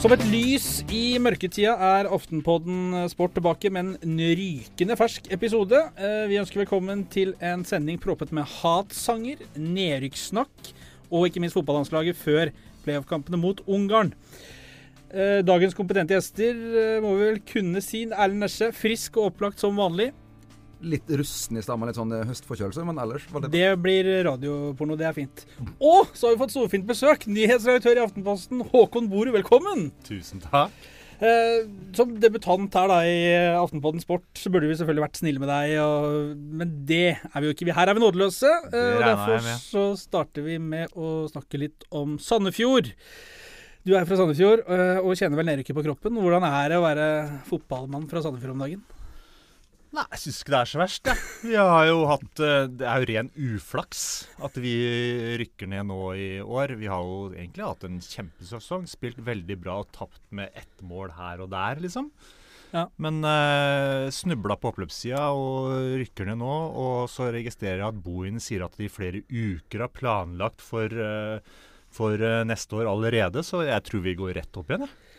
Som et lys i mørketida er Aftenpodden Sport tilbake med en rykende fersk episode. Eh, vi ønsker velkommen til en sending proppet med hatsanger, nedrykkssnakk og ikke minst fotballandslaget før playoff-kampene mot Ungarn. Eh, dagens kompetente gjester eh, må vi vel kunne si. Erlend Nesje, frisk og opplagt som vanlig. Litt rusten i stammen, litt sånn høstforkjølelse, men ellers var det Det blir radioporno, det er fint. Og så har vi fått storfint besøk. Nyhetsredaktør i Aftenposten, Håkon Borud, velkommen. Tusen takk. Eh, som debutant her da i Aftenpodden Sport, så burde vi selvfølgelig vært snille med deg, og, men det er vi jo ikke. Her er vi nådeløse. Eh, og Derfor så starter vi med å snakke litt om Sandefjord. Du er fra Sandefjord eh, og kjenner vel nedrykket på kroppen. Hvordan er det å være fotballmann fra Sandefjord om dagen? Nei, jeg syns ikke det er så verst, jeg. Vi har jo hatt eh, Det er jo ren uflaks at vi rykker ned nå i år. Vi har jo egentlig hatt en kjempesesong. Spilt veldig bra og tapt med ett mål her og der, liksom. Ja. Men uh, snubla på oppløpssida og rykker ned nå. Og så registrerer jeg at Bohin sier at de i flere uker har planlagt for, eh, for eh, neste år allerede, så jeg tror vi går rett opp igjen, jeg.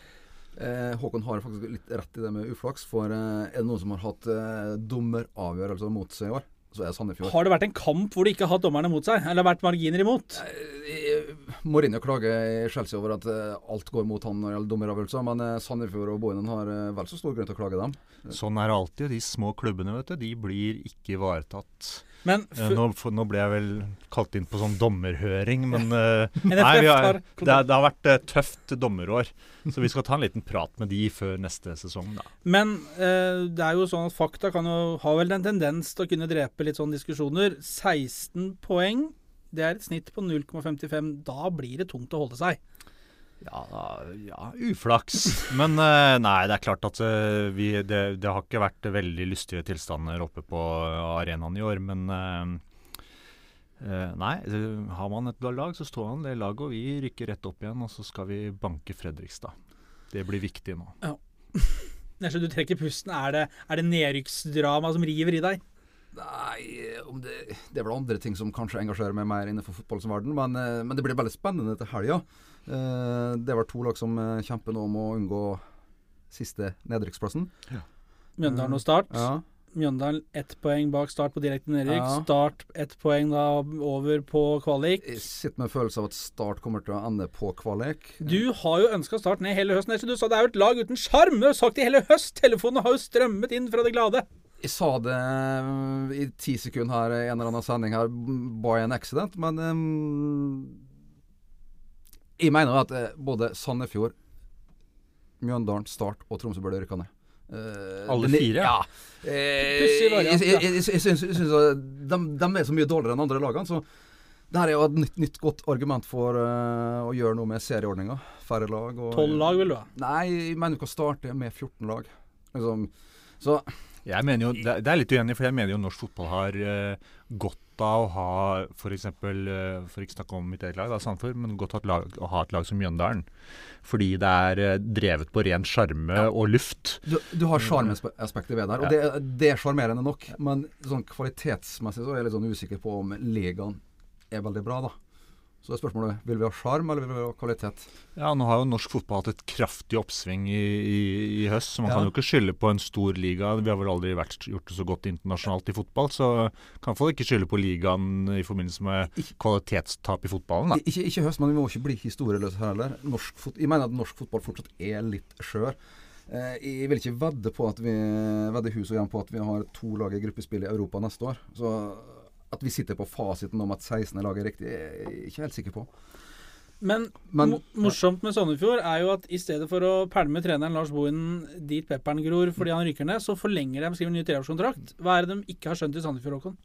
Eh, Håkon har faktisk litt rett i det med uflaks, for eh, er det noen som har hatt eh, dommeravgjørelser mot seg i år, så er det Sandefjord. Har det vært en kamp hvor de ikke har hatt dommerne mot seg? Eller vært marginer imot? Eh, Mourinho klager i Chelsea over at eh, alt går mot han når det gjelder dommeravgjørelser, men eh, Sandefjord og Bohinen har eh, vel så stor grunn til å klage dem. Sånn er det alltid. De små klubbene vet du, de blir ikke ivaretatt. Men Eh, Nå, nå ble jeg vel kalt inn på sånn dommerhøring, men NFF nei, vi har, det, det har vært eh, tøft dommerår. Så vi skal ta en liten prat med de før neste sesong, da. Men uh, det er jo sånn at fakta kan jo ha vel en tendens til å kunne drepe litt sånne diskusjoner. 16 poeng, det er et snitt på 0,55. Da blir det tungt å holde seg. Ja, ja uflaks. Men eh, nei, det er klart at eh, vi, det, det har ikke vært veldig lystige tilstander oppe på arenaen i år, men eh, eh, Nei, eh, har man et lag, så står man det laget, og vi rykker rett opp igjen. Og så skal vi banke Fredrikstad. Det blir viktig nå. Ja. du trekker pusten. Er det, er det nedrykksdrama som river i deg? Nei, om det, det er vel andre ting som kanskje engasjerer meg mer innenfor fotballens verden, men, eh, men det blir veldig spennende til helga. Eh, det er vel to lag som eh, kjemper nå om å unngå siste nedrykksplassen. Mjøndalen og Start. Ja. Mjøndalen ett poeng bak Start på direkte nedrykk. Ja. Start ett poeng da over på kvalik. Jeg sitter med en følelse av at Start kommer til å ende på kvalik. Du har jo ønska Start ned hele høsten. Du sa det er jo et lag uten sjarm. Du har sagt det i hele høst. Telefonene har jo strømmet inn fra det glade. Jeg sa det eh, i ti sekunder her i en eller annen sending her, by an accident, men um, Jeg mener at eh, både Sandefjord, Mjøndalen, Start og Tromsø burde rykke ned. Uh, Alle fire? Ja. Uh, Pussig jeg, jeg, jeg, jeg syns, at de, de er så mye dårligere enn andre lagene, så det her er jo et nytt, nytt godt argument for uh, å gjøre noe med serieordninga. Færre lag. og- Tolv lag vil du ha. Nei, jeg mener du kan starte med 14 lag. Liksom. Så Jeg mener jo, det, det er litt uenig, for jeg mener jo norsk fotball har uh, godt av å ha f.eks. Uh, for ikke snakke om mitt eget lag, da, Sandefjord, men godt av lag, å ha et lag som Mjøndalen. Fordi det er uh, drevet på ren sjarme og luft. Du, du har sjarmaspektet ved der, og det, det er sjarmerende nok. Men sånn kvalitetsmessig så er jeg litt sånn usikker på om ligaen er veldig bra, da. Så er spørsmålet vil vi ha sjarm, eller vil vi ha kvalitet? Ja, Nå har jo norsk fotball hatt et kraftig oppsving i, i, i høst, så man Ja. kan jo ikke skylde på en stor liga. Vi har vel aldri vært, gjort det så godt internasjonalt i fotball, så kan folk ikke skylde på ligaen i forbindelse med kvalitetstap i fotballen. da. Ikke, ikke høst, men vi må ikke bli historieløse her heller. Norsk fot jeg mener at norsk fotball fortsatt er litt skjør. Eh, jeg vil ikke vedde på at vi vedde hus og hjem på at vi har to lag i gruppespill i Europa neste år. Så at vi sitter på fasiten om at 16. er er riktig, er jeg ikke helt sikker på. Men, Men- morsomt med Sandefjord er jo at i stedet for å pælme treneren Lars Bohinen dit pepperen gror fordi han rykker ned, så forlenger de skriver ny treårskontrakt. Hva er det de ikke har skjønt i Sandefjord, Håkon?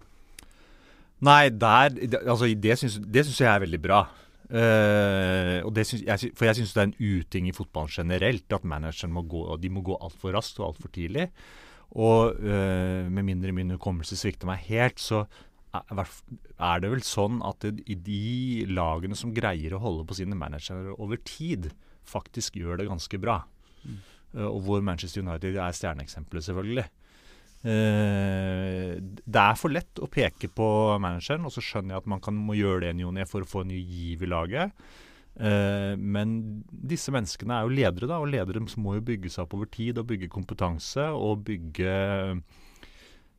Nei, der, det- altså, det syns jeg er veldig bra. Uh, og det syns, jeg, for jeg syns det er en uting i fotballen generelt at manageren må gå, og de må gå altfor raskt og altfor tidlig. Og uh, med mindre min hukommelse svikter meg helt, så er, det vel sånn at det, i de lagene som greier å holde på sine managere over tid, faktisk gjør det ganske bra. Eh, og hvor Manchester United er stjerneeksempelet, selvfølgelig. Uh, det er for lett å peke på manageren, og så skjønner jeg at man kan, må gjøre det en joni for å få en ny giv i laget. Uh, men disse menneskene er jo ledere, da, og ledere må jo bygge seg opp over tid og bygge kompetanse og bygge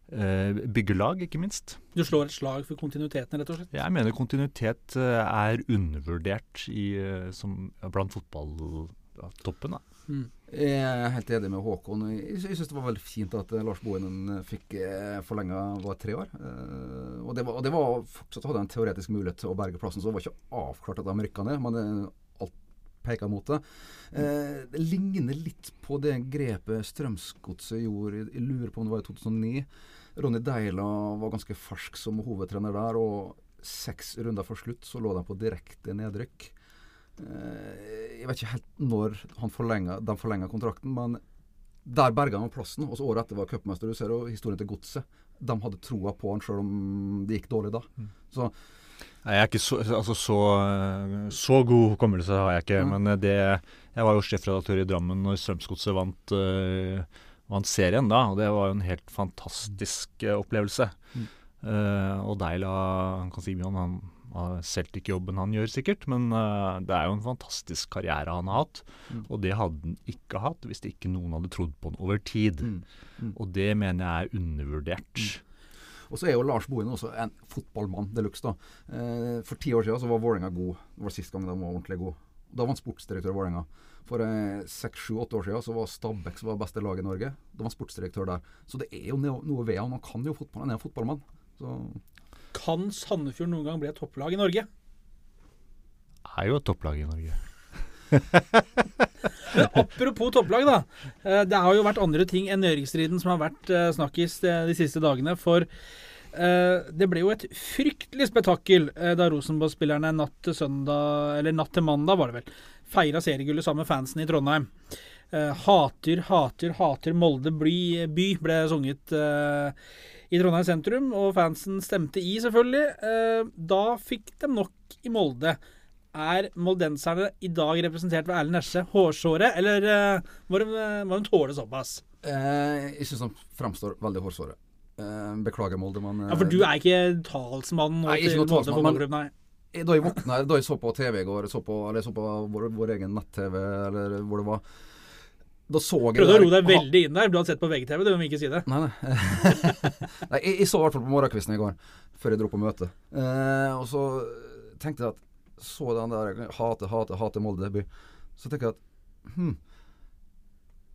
byggelag, ikke minst. Du slår et slag for kontinuiteten, rett og slett? Jeg mener kontinuitet eh, er undervurdert i, eh, som, blant fotballtoppen. Mm. Jeg er helt enig med Håkon. Jeg, syns det var veldig fint at Lars Bohinen fikk forlenga tre år. Og det var, og det var fortsatt hadde en teoretisk mulighet til å berge plassen, så det var ikke avklart at de rykka ned. Men alt peker mot det. det ligner litt på det grepet Strømsgodset gjorde, jeg lurer på om det var i 2009 Ronny Deila var ganske fersk som hovedtrener der, og seks runder for slutt så lå de på direkte nedrykk. Eh, jeg vet ikke helt når forlenget, de forlenga kontrakten, men der berga han plassen. Og så året etter var cupmester. Du ser jo historien til Godset. De hadde troa på han sjøl om det gikk dårlig da. Mm. Så jeg er ikke så, altså så, så god hukommelse har jeg ikke. Mm. Men det, jeg var jo sjefredaktør i Drammen når Strømsgodset vant uh, vant serien da, og det var jo en helt fantastisk uh, opplevelse. Mm. Uh, og Deila han om han har Celtic-jobben han gjør, sikkert, men uh, det er jo en fantastisk karriere han har hatt. Mm. Og det hadde han ikke hatt hvis ikke noen hadde trodd på han over tid. Mm. Mm. Og det mener jeg er undervurdert. Mm. Og så er jo Lars Bohin også en fotballmann de luxe. Eh, for ti år siden så var Vålerenga god. Det var sist gang de var ordentlig god. Da var han sportsdirektør i Vålerenga. For eh, seks, sju, åtte år siden så var Stabæk som var beste lag i Norge. Da var sportsdirektør der. Så det er jo noe ved han. Han kan jo fotball. Han er en fotballmann. Så. Kan Sandefjord noen gang bli et topplag i Norge? Er jo et topplag i Norge. apropos topplag, da. Eh, det har jo vært andre ting enn nedrykksstriden som har vært eh, snakkis de siste dagene. For det ble jo et fryktelig spetakkel da Rosenborg-spillerne natt til søndag, eller natt til mandag, var det vel, feira seriegullet sammen med fansen i Trondheim. Uh, hater, hater, hater Molde by, ble sunget uh, i Trondheim sentrum, og fansen stemte i, selvfølgelig. Uh, da fikk de nok i Molde. Er moldenserne i dag representert ved Erlend Nesje hårsåre, eller må de, må de tåle såpass? jeg syns han framstår veldig hårsåre. beklager, Molde, men Ja, For du er ikke talsmann nei, ikke noen talsmann, men? Da jeg våkna da jeg så på TV i går, så på, eller så på vår, vår egen nett-TV, eller hvor det var da så jeg Prøvde å roe deg veldig inn der. Du hadde sett på VGTV, du må ikke si det. Nei, nei. nei jeg, jeg, så i hvert fall på morgenkvisten i går, før jeg dro på møte. Eh, og så tenkte jeg at Så den der hate, hate, hate Molde by. Så tenker jeg at hm,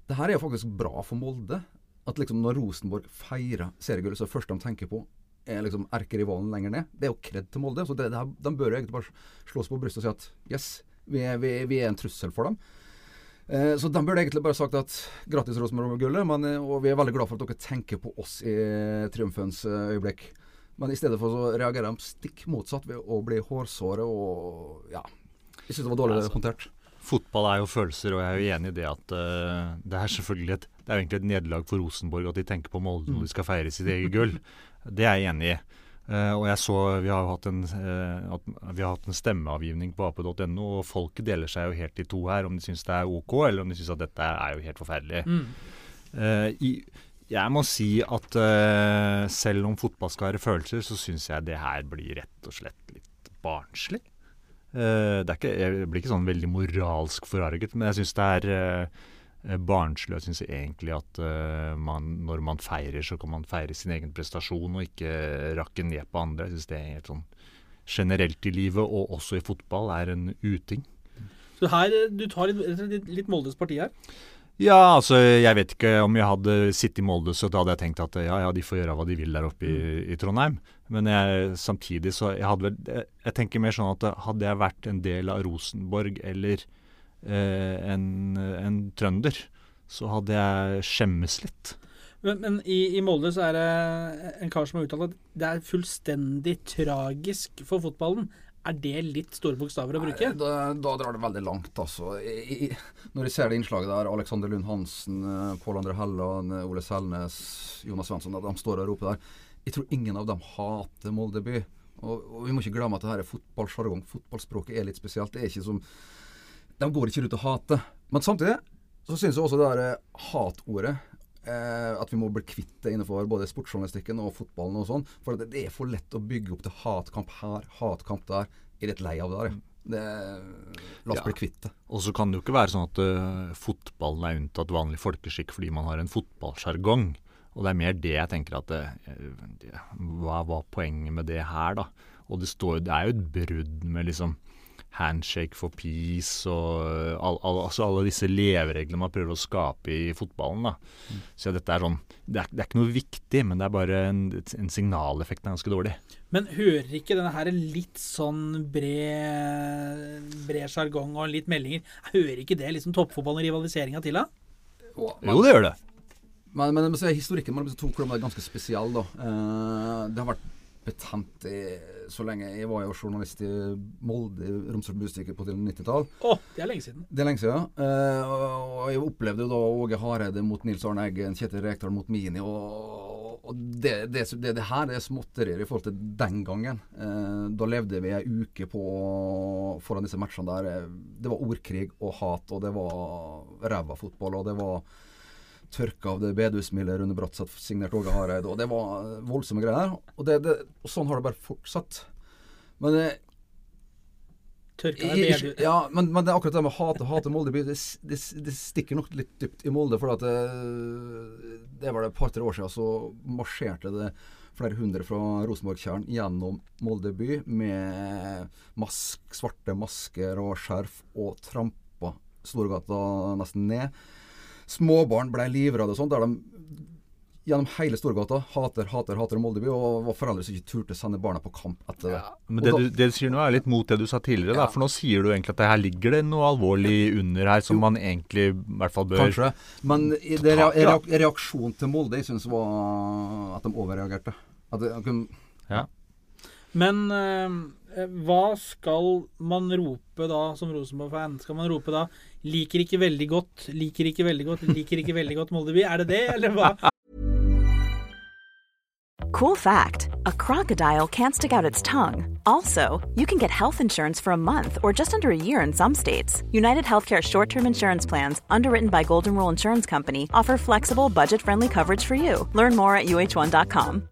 det her er jo faktisk bra for Molde. At liksom når Rosenborg feirer seriegullet, så er det første de tenker på, er liksom erkerivalen lenger ned. Det er jo kred til Molde. så det, det her, De bør jo egentlig bare slås på brystet og si at yes, vi er, vi, vi er en trussel for dem. Eh, så de burde egentlig bare sagt at grattis Rosenborg-gullet, eh, og vi er veldig glad for at dere tenker på oss i triumfens eh, øyeblikk. Men i stedet for så reagerer de stikk motsatt ved å bli hårsåre og ja. Jeg syns det var dårlig altså, håndtert. Fotball er jo følelser, og jeg er jo enig i det at uh, det er selvfølgelig et, det er egentlig et nederlag for Rosenborg at de tenker på Molde når de skal feire sitt eget gull. Det er jeg enig i. Uh, og jeg så Vi har hatt en, uh, vi har hatt en stemmeavgivning på ap.no, og folket deler seg jo helt i to her. Om de syns det er OK, eller om de syns at dette er jo helt forferdelig. Mm. Uh, i, jeg må si at selv om fotball skal være følelser, så syns jeg det her blir rett og slett litt barnslig. det er ikke, jeg blir ikke sånn veldig moralsk forarget, men jeg syns det er barnslig. Jeg syns egentlig at uh, man, når man feirer, så kan man feire sin egen prestasjon og ikke rakke ned på andre. Jeg syns det er helt sånn generelt i livet, og også i fotball, er en uting. Så her, du tar litt, litt, litt Moldes parti her? Ja, altså jeg vet ikke om jeg hadde sittet i Molde, så da hadde jeg tenkt at ja, ja, de får gjøre hva de vil der oppe i, mm. i Trondheim. Men jeg, samtidig så jeg hadde vel jeg, jeg tenker mer sånn at hadde jeg vært en del av Rosenborg eller Eh, en, en, trønder, så hadde jeg skjemmes litt. Men, men i, i, Molde så er det en kar som har uttalt at det er fullstendig tragisk for fotballen. Er det litt store bokstaver å bruke? Nei, da, da, drar det veldig langt, altså. I, i, når jeg ser det innslaget der, Alexander Lund Hansen, eh, Pål André Helland, Ole Selnes, Jonas Svensson, de står og roper der. Jeg tror ingen av dem hater Molde by. Og, og vi må ikke glemme at det her er fotballsjargong. Fotballspråket er litt spesielt. Det er ikke som de går ikke rundt og hater. Men samtidig så syns jeg også det der eh, hatordet eh, At vi må bli kvitt det innenfor både sportsjournalistikken og fotballen og sånn. For det, er for lett å bygge opp til hatkamp her, hatkamp der. Jeg er litt lei av det der. Det, la oss Ja. bli kvitt det. Og så kan det jo ikke være sånn at uh, fotballen er unntatt vanlig folkeskikk fordi man har en fotballsjargong. Og det er mer det jeg tenker at det, det, Hva var poenget med det her, da? Og det, står, det er jo et brudd med liksom handshake for peace og øh, all, all, altså alle disse levereglene man prøver å skape i fotballen. da. Så dette er sånn det er, det er ikke noe viktig, men det er bare en, en signaleffekt er ganske dårlig. Men hører ikke denne her litt sånn bred bred sjargong og litt meldinger Hører ikke det liksom toppfotballen og rivaliseringa til, da? Jo, det gjør det. Men, men men historikken mellom disse to klubbene er ganske spesiell. da. Uh, det har vært betent i, så lenge. Jeg var jo journalist i Molde, i Romsdals Bustikke på 90-tall. Oh, det er lenge siden. Det er lenge siden. Eh, og jeg opplevde jo da Åge Hareide mot Nils Arne Eggen, Kjetil Rekdal mot Mini. Og, og det, det, det, det her er småtterier i forhold til den gangen. Eh, da levde vi ei uke på foran disse matchene der. Det var ordkrig og hat, og det var ræva fotball, og det var tørka av det bedehusmildet Rune Bratseth signert Åge Hareide, og det var voldsomme greier. Og, det, det, og sånn har det bare fortsatt. Men eh, Tørka i- bedus i- Ja, men, men det er akkurat det med hate hate Molde by, det, det, det stikker nok litt dypt i Molde. For at det, det var det et par-tre år siden så marsjerte det flere hundre fra Rosenborg-tjern gjennom Molde by med mask, svarte masker og skjerf og trampa Storgata nesten ned. Småbarn ble livredde og sånt, der de gjennom hele Storgata hater, hater, hater Moldeby, og var foreldre som ikke turte sende barna på kamp etter det. Men det da- du, det du sier nå er litt mot det du sa tidligere, da. For nå sier du egentlig at det her ligger det noe alvorlig under her som Jo. man egentlig i hvert fall bør Kanskje. Men i det reak reaksjonen til Molde jeg syns var at de overreagerte. At de, at de- Ja. Men eh, hva skal man rope da som Rosenborg-fan? Skal man rope da 'liker ikke veldig godt', 'liker ikke veldig godt', 'liker ikke veldig godt Moldeby'? Er det det, eller hva? Cool fact a crocodile can't stick out its tongue. Also, you can get health insurance for a month or just under a year in some states. United Healthcare short term insurance plans, underwritten by Golden Rule Insurance Company, offer flexible, budget friendly coverage for you. Learn more at uh1.com.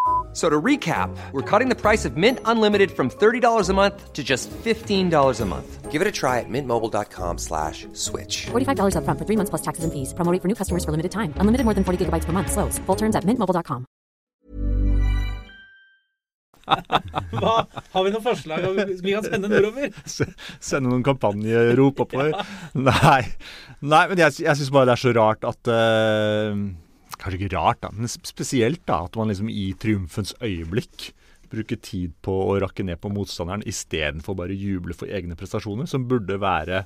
F- So to recap, we're cutting the price of Mint Unlimited from $30 a month to just $15 a month. Give it a try at mintmobile.com slash switch. $45 upfront for three months plus taxes and fees. Promo rate for new customers for limited time. Unlimited more than 40 gigabytes per month. Slows. Full terms at mintmobile.com. hva? Har vi noen forslag vi kan sende nordover? Sende noen kampanjerop oppover. Nei. Nei, men jeg, jeg syns bare det er så rart at eh, Kanskje ikke rart, da, men spesielt da, at man liksom i triumfens øyeblikk bruker tid på å rakke ned på motstanderen istedenfor bare juble for egne prestasjoner, som burde være,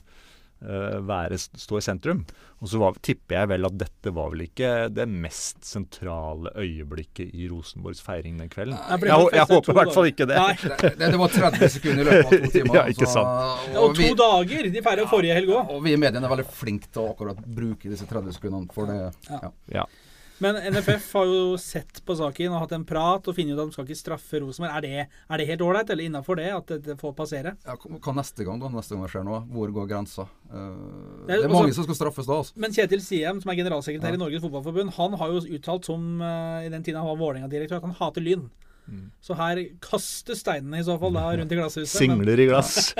eh, være stå i sentrum. Og så var, tipper jeg vel at dette var vel ikke det mest sentrale øyeblikket i Rosenborgs feiring den kvelden. Jeg Jeg, jeg håper i hvert fall ikke det. Nei. det, det var 30 sekunder i løpet av to timer. Ja, ikke så- sant. Og to dager! De feirer forrige helg òg. Og vi i mediene er veldig flinke til å akkurat bruke disse 30 sekundene for det. Ja. Ja. Men NFF har jo sett på saken og hatt en prat og funnet ut at de skal ikke straffe Rosenborg. Er det, er det helt ålreit, eller innafor det, at det får passere? Ja, hva neste gang, da? Neste gang det skjer noe? Hvor går grensa? Uh, Det er er mange også- som skal straffes da, altså. Men Kjetil Siem, som er generalsekretær Ja. i Norges Fotballforbund, han har jo uttalt som uh, i den tiden han var Vålerenga-direktør, at han hater Lyn. Mm. Så her kastes steinene i så fall da rundt i glasshuset. Singler i glass.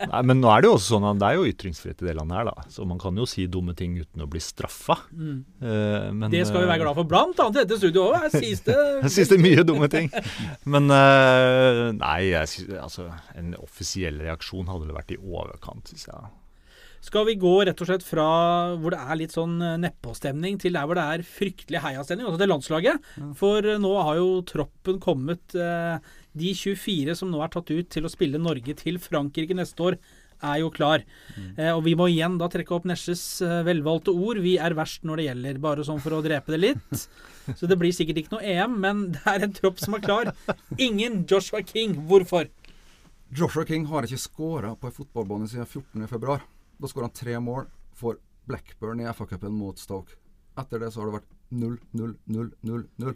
Nei, men nå er det jo også sånn at det er jo ytringsfrihet i det landet her, da. Så man kan jo si dumme ting uten å bli straffa. Mm. Eh, men, Det skal vi være glad for. Blant annet i dette studioet òg. Her sies det syns det mye dumme ting. Men eh, nei, jeg altså, en offisiell reaksjon hadde vel vært i overkant, syns jeg. Skal vi gå rett og slett fra hvor det er litt sånn eh, nedpåstemning, til der hvor det er fryktelig heiastemning, altså til landslaget? For eh, nå har jo troppen kommet. eh, De 24 som nå er tatt ut til å spille Norge til Frankrike neste år, er jo klar. Eh, og vi må igjen da trekke opp Nesjes velvalgte ord. Vi er verst når det gjelder, bare sånn for å drepe det litt. Så det blir sikkert ikke noe EM, men det er en tropp som er klar. Ingen Joshua King. Hvorfor? Joshua King har ikke skåra på en fotballbane siden 14.2. Da skåra han tre mål for Blackburn i FA-cupen mot Stoke. Etter det så har det vært 0, 0, 0, 0, 0.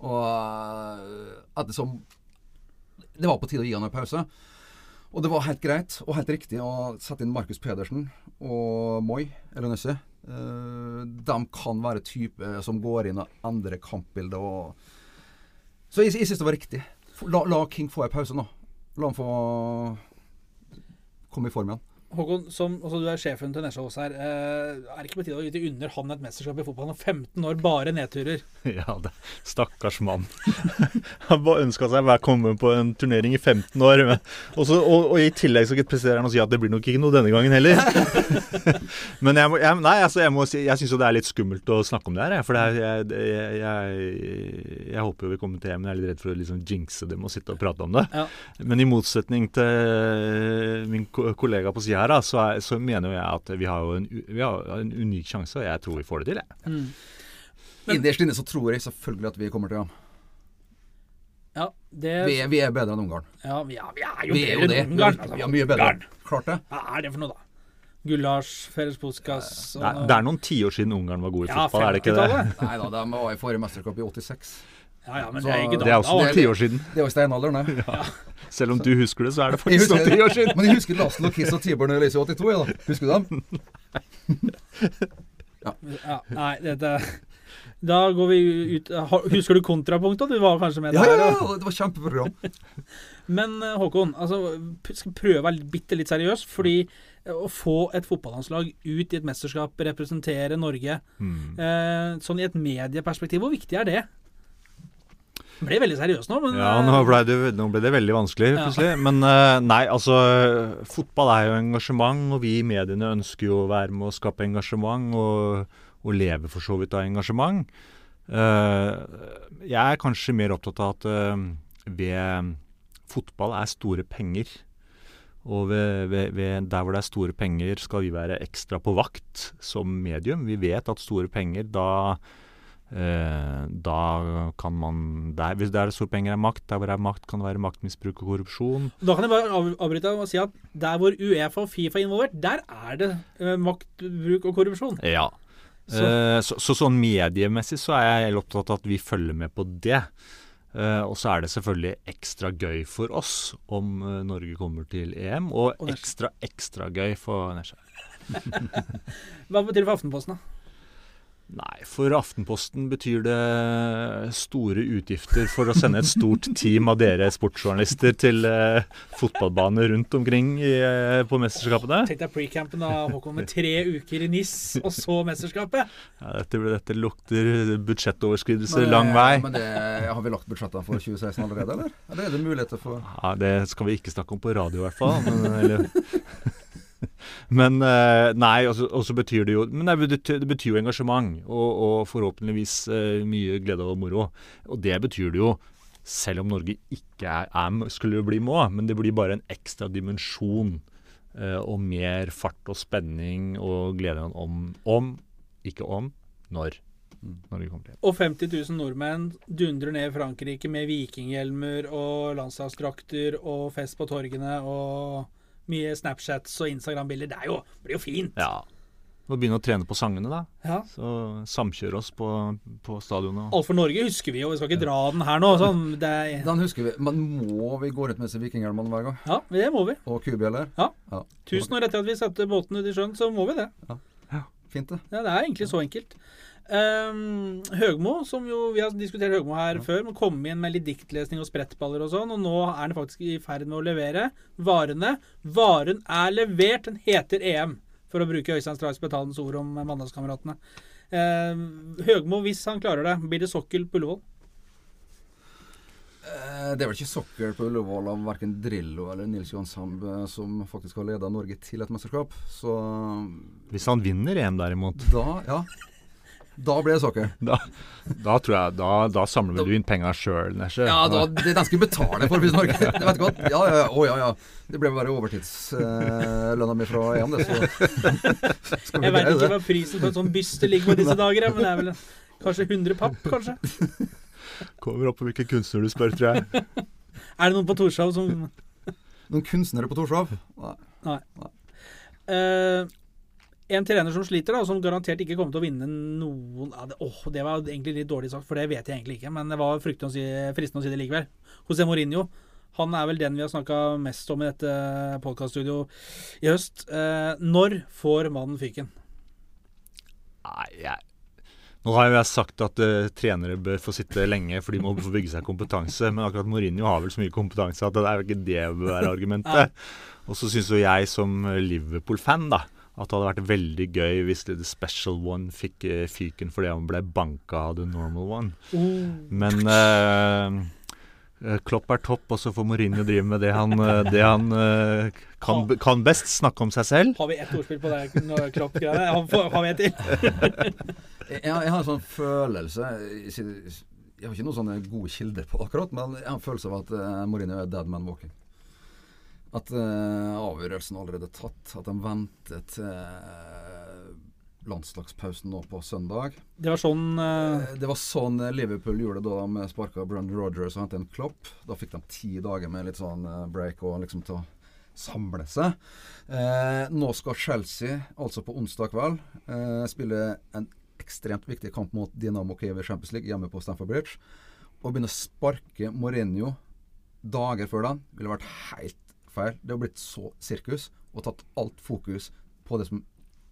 Og eh, ettersom Det var på tide å gi han en pause. Og det var helt greit og helt riktig å sette inn Markus Pedersen og Moi eller Uh, de kan være type som går inn og endrer kampbildet. Og så jeg, jeg syns det var riktig. La, la King få en pause nå. La han få komme i form igjen. Håkon, som, altså du er sjefen til Nesja også her. Eh, er det ikke på tide å gi under han et mesterskap i fotball? Han har 15 år, bare nedturer. Ja, det, stakkars mann. Han bare ønska seg å være komme på en turnering i 15 år. Men, og, så, og, og i tillegg så presterer han å si at det blir nok ikke noe denne gangen heller. Men jeg, må, jeg, nei, altså, jeg, må si, jeg syns jo det er litt skummelt å snakke om det her. jeg, For det er, jeg, jeg, jeg, jeg håper jo vi kommer til hjem men jeg er litt redd for å liksom jinxe det med å sitte og prate om det. Ja. Men i motsetning til min kollega på sida her, da, så, er, så mener jo jeg at vi har jo en, vi har en unik sjanse, og jeg tror vi får det til. Jeg. Innerst inne så tror jeg selvfølgelig at vi kommer til EM. Ja, det, Vi, er- vi er bedre enn Ungarn. ja, vi, er, vi er jo Vi er bedre enn Ungarn. altså. Vi er mye bedre. Ungarn. Klart det. Hva er det for noe, da? Gulasj, Feres Puskas og Det er, det er noen tiår siden Ungarn var god i Ja, fotball, er det ikke det? Nei da, de var i forrige mesterskap i 86. Ja, ja, men Så det er ikke Det er også da. noen tiår siden. Det var steinalderen, det. Selv om du husker det, så er det faktisk noen tiår år siden. men jeg husker Laslo, Kiss og Tibor når jeg leser i 82. Ja, da. Husker du dem? Ja, nei, dette Da går vi ut Husker du kontrapunktet? Du var kanskje med Ja, der? ja, ja, det var kjempeprogram. Men eh, Håkon, altså, skal prøve å være bitte litt seriøs. Fordi eh, å få et fotballandslag ut i et mesterskap, representere Norge Mm. eh, Sånn i et medieperspektiv, hvor viktig er det? Ble veldig seriøst nå, men Ja, eh, nå ble, det, nå ble det veldig vanskelig Ja. plutselig. Men eh, nei, altså Fotball er jo engasjement, og vi i mediene ønsker jo å være med å skape engasjement, og, og leve for så vidt av engasjement. Eh, jeg er kanskje mer opptatt av at eh, ved fotball er store penger. Og ved, ved, ved der hvor det er store penger, skal vi være ekstra på vakt som medium. Vi vet at store penger, da Eh, da kan man der, Hvis er store penger er makt, der hvor det er makt, kan det være maktmisbruk og korrupsjon. Da kan jeg bare av- avbryte og si at der hvor Uefa og Fifa er involvert, der er det eh, maktbruk og korrupsjon. Ja. Så- Eh, så, så sånn mediemessig så er jeg helt opptatt av at vi følger med på det. Eh, og så er det selvfølgelig ekstra gøy for oss om eh, Norge kommer til EM, Og ekstra, ekstra gøy for Nesja. Hva betyr det for Aftenposten, da? Nei, for Aftenposten betyr det store utgifter for å sende et stort team av dere sportsjournalister til eh, fotballbaner rundt omkring i, eh, på mesterskapene. Tenk deg pre-campen da, Håkon, med tre uker i NIS, og så mesterskapet. Ja, dette, dette lukter budsjettoverskridelser lang vei. Men det, har vi lagt budsjettene for 2016 allerede, eller? Eller er det muligheter for Ja, Det skal vi ikke snakke om på radio, i hvert fall. Men, eller, men eh, nei, og så betyr det jo Men nei, det betyr jo engasjement, og, og forhåpentligvis eh, mye glede og moro. Og det betyr det jo selv om Norge ikke er, er skulle bli må, men det blir bare en ekstra dimensjon. eh, og mer fart og spenning og glede om, om ikke om, når Norge kommer til. Og 50 000 nordmenn dundrer ned i Frankrike med vikinghjelmer og landslagsdrakter og fest på torgene og mye Snapchats og Instagram-bilder. Det er jo, blir jo fint. Ja. Må begynne å trene på sangene, da. Ja. Så samkjøre oss på, på stadionet. Alt for Norge husker vi jo, vi skal ikke dra den her nå. Sånn, det er, Den husker vi. Men må vi gå rundt med disse vikinghjelmene hver gang? ja, det må vi. Og kubjeller? Ja. ja. Tusen år etter at vi satte båten ut i sjøen, så må vi det. Ja. Fint, det. Ja, Det er egentlig så enkelt. Um, Høgmo, som jo vi har diskutert Høgmo her før, må komme inn med litt diktlesning og sprettballer og sånn, og nå er han faktisk i ferd med å levere varene. Varen er levert, den heter EM, for å bruke Øystein Strauss Betalens ord om Mandalskameratene. Uh, Høgmo, hvis han klarer det, blir det sokkel på Ullevål? Eh, Det er vel ikke sokkel på Ullevål av verken Drillo eller Nils Johan Sandbø som faktisk har leda Norge til et mesterskap. Så Hvis han vinner EM, derimot, da, ja. Da blir det soccer. da, da tror jeg Da, da samler da, du inn penga sjøl, Nesje. Ja, da, det den skulle betale for Pris Norge Det vet du godt. Ja, ja, ja. Å, ja, ja. Det ble bare overtidslønna mi fra EM, det, så skal vi Jeg vet ikke hva prisen på en sånn byste ligger på disse dager, men det er vel kanskje 100 papp, kanskje? Kommer opp på hvilken kunstner du spør, tror jeg. Er det noen på Torshov som Noen kunstnere på Torshov? Nei. Eh, en trener som sliter, da, som garantert ikke kommer til å vinne noen av det, åh, det var egentlig litt dårlig sagt, for det vet jeg egentlig ikke. Men det var fryktelig å si, fristende å si det likevel. José Mourinho. Han er vel den vi har snakka mest om i dette podkaststudioet i høst. Eh, når får mannen fyken? Nei, jeg Nå har jo jeg sagt at uh, trenere bør få sitte lenge, for de må få bygge seg kompetanse. Men akkurat Mourinho har vel så mye kompetanse at det er jo ikke det bør være argumentet. Og så syns jo jeg som Liverpool-fan da, at det hadde vært veldig gøy hvis The Special One fikk eh, fyken fordi han ble banka av The Normal One. Men eh, eh, Klopp er topp, og så får Mourinho drive med det han, det han uh, kan, kan best. Snakke om seg selv. Har vi ett ordspill på det Klopp-greiene? Har får- har vi et til? Jeg, jeg har en sånn følelse Jeg jeg har ikke noen sånne gode kilder på akkurat, men jeg har en følelse av at uh, Mourinho er dead man walking. At uh, avgjørelsen allerede er tatt. At de venter til eh, landslagspausen nå på søndag. Det var sånn Eh, Det var sånn Liverpool gjorde det da de sparka Brandon Rogers og hentet en Klopp. Da fikk de ti dager med litt sånn break og liksom til å samle seg. Nå skal Chelsea, altså på onsdag kveld, spille en ekstremt viktig kamp mot Dinamo Kiev i Champions League hjemme på Stamford Bridge. Å begynne å sparke Mourinho dager før den ville vært helt feil. Det har blitt så sirkus og tatt alt fokus på det som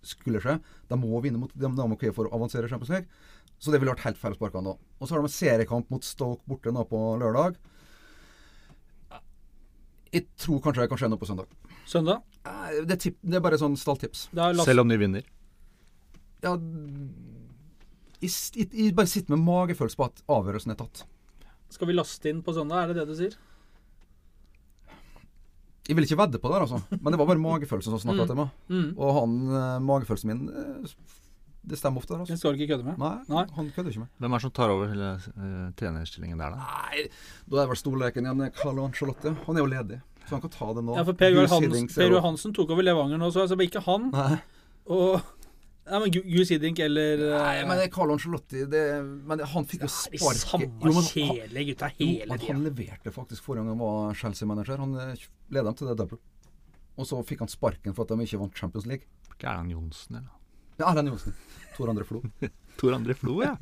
skulle skje. De må vinne mot Dinamo Kiev for å avansere i Champions League. Så det ville vært helt feil å sparke han da. Og så har de en seriekamp mot Stoke borte nå på lørdag. Jeg tror kanskje det kan skje noe på søndag. søndag. Det er, tipp, det er bare sånn stalltips. Selv om de vinner. Ja, jeg, jeg, jeg bare sitter med magefølelse på at avgjørelsen er tatt. skal vi laste inn på søndag, er det det du sier? Jeg vil ikke vedde på det, altså. Men det var bare magefølelsen som snakka til meg. Mm. Og han, eh, magefølelsen min eh, Det stemmer ofte. der, altså. Altså. skal du ikke kødde med. Nei, Nei. han kødder ikke med. Hvem er det som tar over uh, trenerstillingen der, da? Nei, da er det vel storleken igjen. Carlo Ancelotti. Han er jo ledig, så han kan ta det nå. Ja, for Per Joar Gus Hans, Hiddink ser Per jo- Joar Hansen tok over Levanger nå, så altså, ikke han. Nei. Og Nei, men Gu- Gus Hiddink eller Nei, men det Carlo Ancelotti det, Men han fikk jo sparket samme kjedelige gutta hele tida. han leverte faktisk forrige gang han var Chelsea-manager. Han ledet dem til det double. Og så fikk han sparken for at de ikke vant Champions League. Erlend Johnsen, eller? Ja, Erlend Johnsen. Tor André Flo. Tor André Flo, ja.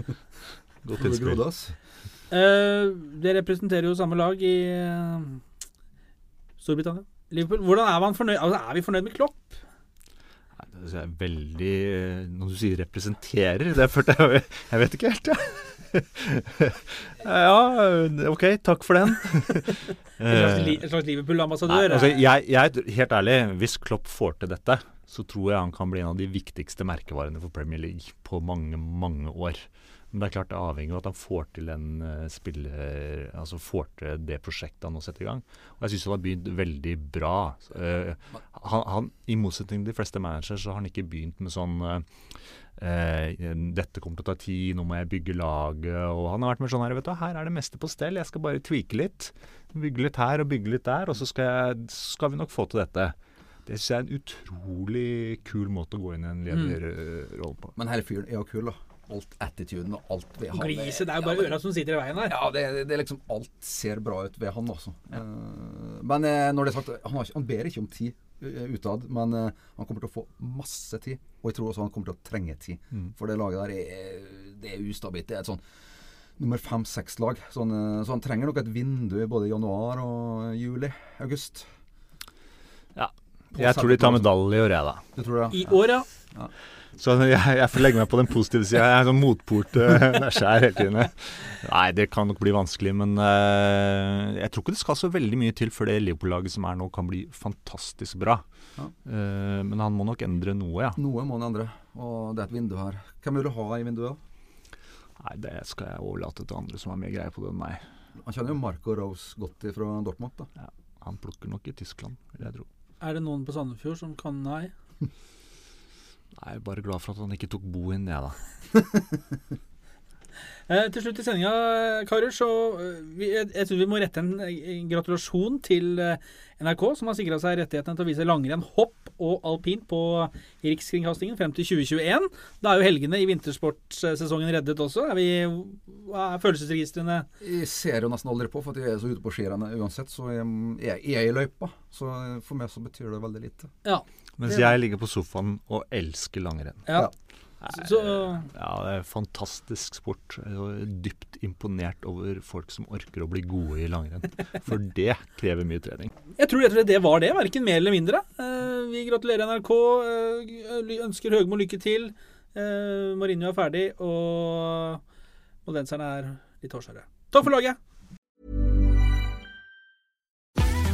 Godt innspill. Uh, det representerer jo samme lag i uh, Storbritannia. Liverpool. Hvordan er man fornøyd? Altså, er vi fornøyd med Klopp? Veldig eh, Når du sier 'representerer', det følte jeg Jeg vet ikke helt, jeg. ja, OK, takk for den. En slags, Liverpool-ambassadør? altså, jeg, jeg, helt ærlig, hvis Klopp får til dette, så tror jeg han kan bli en av de viktigste merkevarene for Premier League på mange, mange år. Men det er klart det avhenger av at han får til en uh, spiller Altså får til det prosjektet han nå setter i gang. Og jeg syns han har begynt veldig bra. Uh, han, han, I motsetning til de fleste managere, så har han ikke begynt med sånn uh, eh, dette kommer til å ta tid, nå må jeg bygge laget. Og han har vært med sånn her, vet du, her er det meste på stell, jeg skal bare tweake litt. Bygge litt her og bygge litt der, og så skal, jeg, skal vi nok få til dette. Det syns jeg er en utrolig kul måte å gå inn i en lederrolle på. Men hele fyren er jo kul, da. Alt attituden og alt ved han. Gliset, det er jo bare øra som sitter i veien her. Ja, det, det er liksom Alt ser bra ut ved han, altså. Ja. men eh, når det er sagt, han, har, ikke- han ber ikke om tid. eh, utad, men eh, han kommer til å få masse tid. Og jeg tror også han kommer til å trenge tid. Mm. For det laget der er, det er ustabilt. Det er et sånn nummer fem-seks-lag. Så han, så han trenger nok et vindu både i januar og juli. August. Ja. Jeg tror de tar medalje i år, jeg, da. Tror det? I år, ja. Så jeg, jeg får legge meg på den positive sida. Jeg er sånn motpol til Skjær hele tiden. Nei, det kan nok bli vanskelig, men uh, jeg tror ikke det skal så veldig mye til før det Liverpool-laget som er nå, kan bli fantastisk bra. Ja. Uh, men han må nok endre noe, ja. Noe må han endre. Og det er et vindu her. Hvem vil du ha i vinduet? Nei, det skal jeg overlate til andre som har mer greie på det enn meg. Han kjenner jo Marco Rose godt fra Dortmund. da. Ja, han plukker nok i Tyskland, vil jeg tro. Er det noen på Sandefjord som kan nei? Nei, jeg er bare glad for at han ikke tok boen, jeg, da. Eh, til slutt i sendinga, karer, så eh, vi, jeg, jeg tror vi må rette en, en gratulasjon til eh, NRK, som har sikra seg rettighetene til å vise langrenn, hopp og alpint på Rikskringkastingen frem til 2021. Da er jo helgene i vintersportsesongen reddet også. Er vi, hva er følelsesregistrene? Jeg ser jo nesten aldri på, for jeg er så ute på skirennet uansett. Så jeg, jeg er i løypa. Så for meg så betyr det veldig lite. Ja. Mens jeg ligger på sofaen og elsker langrenn. ja. Nei, Så, ja, det er fantastisk sport. Jeg er dypt imponert over folk som orker å bli gode i langrenn. For det krever mye trening. jeg tror rett og slett det var det, verken mer eller mindre. Eh, vi gratulerer NRK. eh, ønsker Høgmo lykke til. Eh, Mourinho er ferdig, og moldenserne er litt hårsåre. Takk for laget!